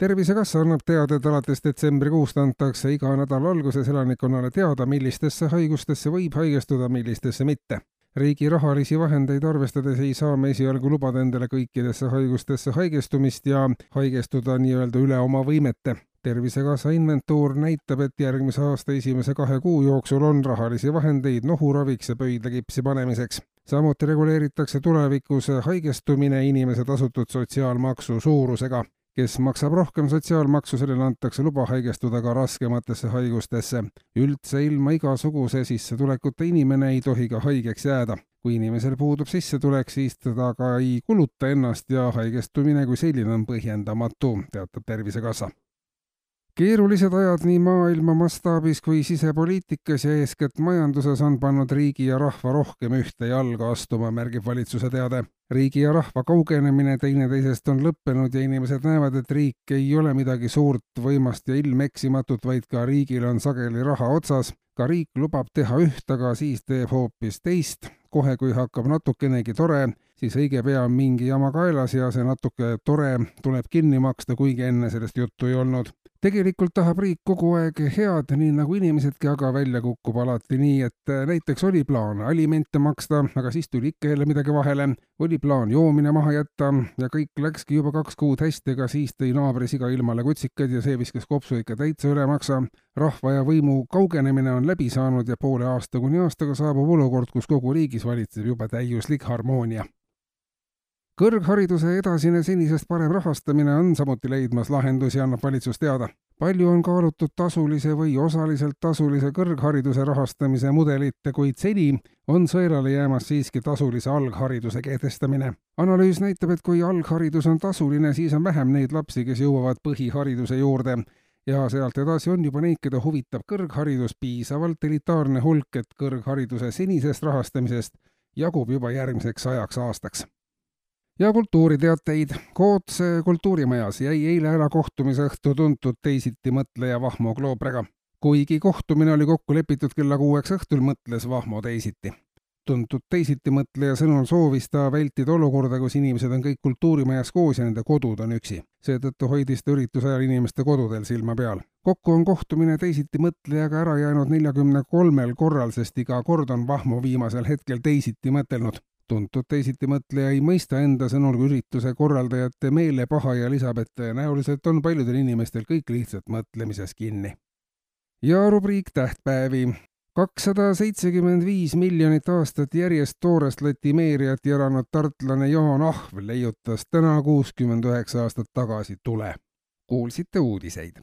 tervisekassa annab teada, et alates detsembrikuust antakse iga nädala alguses elanikkonnale teada, millistesse haigustesse võib haigestuda, millistesse mitte. riigi rahalisi vahendeid arvestades ei saa me esialgu lubada endale kõikidesse haigustesse haigestumist ja haigestuda nii-öelda üle oma võimete. tervisekassa inventuur näitab, et järgmise aasta esimese kahe kuu jooksul on rahalisi vahendeid nohuraviks ja pöidlakipsi panemiseks samuti reguleeritakse tulevikus haigestumine inimese tasutud sotsiaalmaksu suurusega kes maksab rohkem sotsiaalmaksu, sellele antakse luba haigestuda ka raskematesse haigustesse. üldse ilma igasuguse sissetulekuta inimene ei tohi ka haigeks jääda. kui inimesel puudub sissetulek, siis teda ka ei kuluta ennast ja haigestumine kui selline on põhjendamatu, teatab Tervisekassa keerulised ajad nii maailma mastaabis kui sisepoliitikas ja eeskätt majanduses on pannud riigi ja rahva rohkem ühte jalga astuma, märgib valitsuse teade. riigi ja rahva kaugenemine teineteisest on lõppenud ja inimesed näevad, et riik ei ole midagi suurt, võimast ja ilmeksimatut, vaid ka riigil on sageli raha otsas. ka riik lubab teha üht, aga siis teeb hoopis teist. kohe, kui hakkab natukenegi tore, siis õige pea on mingi jama kaelas ja see natuke tore tuleb kinni maksta, kuigi enne sellest juttu ei olnud tegelikult tahab riik kogu aeg head, nii nagu inimesedki, aga välja kukub alati nii, et äh, näiteks oli plaan alimente maksta, aga siis tuli ikka jälle midagi vahele, oli plaan joomine maha jätta ja kõik läkski juba kaks kuud hästi, aga siis tõi naabri siga ilmale kutsikad ja see viskas kopsu ikka täitsa üle maksa. rahva ja võimu kaugenemine on läbi saanud ja poole aasta kuni aastaga saabub olukord, kus kogu riigis valitseb juba täiuslik harmoonia kõrghariduse edasine senisest parem rahastamine on samuti leidmas lahendusi, annab valitsus teada. palju on kaalutud tasulise või osaliselt tasulise kõrghariduse rahastamise mudelit, kuid seni on sõelale jäämas siiski tasulise alghariduse kehtestamine. analüüs näitab, et kui algharidus on tasuline, siis on vähem neid lapsi, kes jõuavad põhihariduse juurde ja sealt edasi on juba neid, keda huvitab kõrgharidus piisavalt elitaarne hulk, et kõrghariduse senisest rahastamisest jagub juba järgmiseks sajaks aastaks ja kultuuriteateid. Kootse kultuurimajas jäi eile ära kohtumisõhtu tuntud teisitimõtleja Vahmo Kloobrega. kuigi kohtumine oli kokku lepitud kella kuueks õhtul, mõtles Vahmo teisiti. tuntud teisitimõtleja sõnul soovis ta vältida olukorda, kus inimesed on kõik kultuurimajas koos ja nende kodud on üksi. seetõttu hoidis ta ürituse ajal inimeste kodudel silma peal. kokku on kohtumine teisitimõtlejaga ära jäänud neljakümne kolmel korral, sest iga kord on Vahmo viimasel hetkel teisiti mõtelnud tuntud teisitimõtleja ei mõista enda sõnul ürituse korraldajate meelepaha ja lisab, et tõenäoliselt on paljudel inimestel kõik lihtsalt mõtlemises kinni. ja rubriik Tähtpäevi. kakssada seitsekümmend viis miljonit aastat järjest toorest latimeeriat jalanud tartlane Jaan Ahv leiutas täna kuuskümmend üheksa aastat tagasi tule. kuulsite uudiseid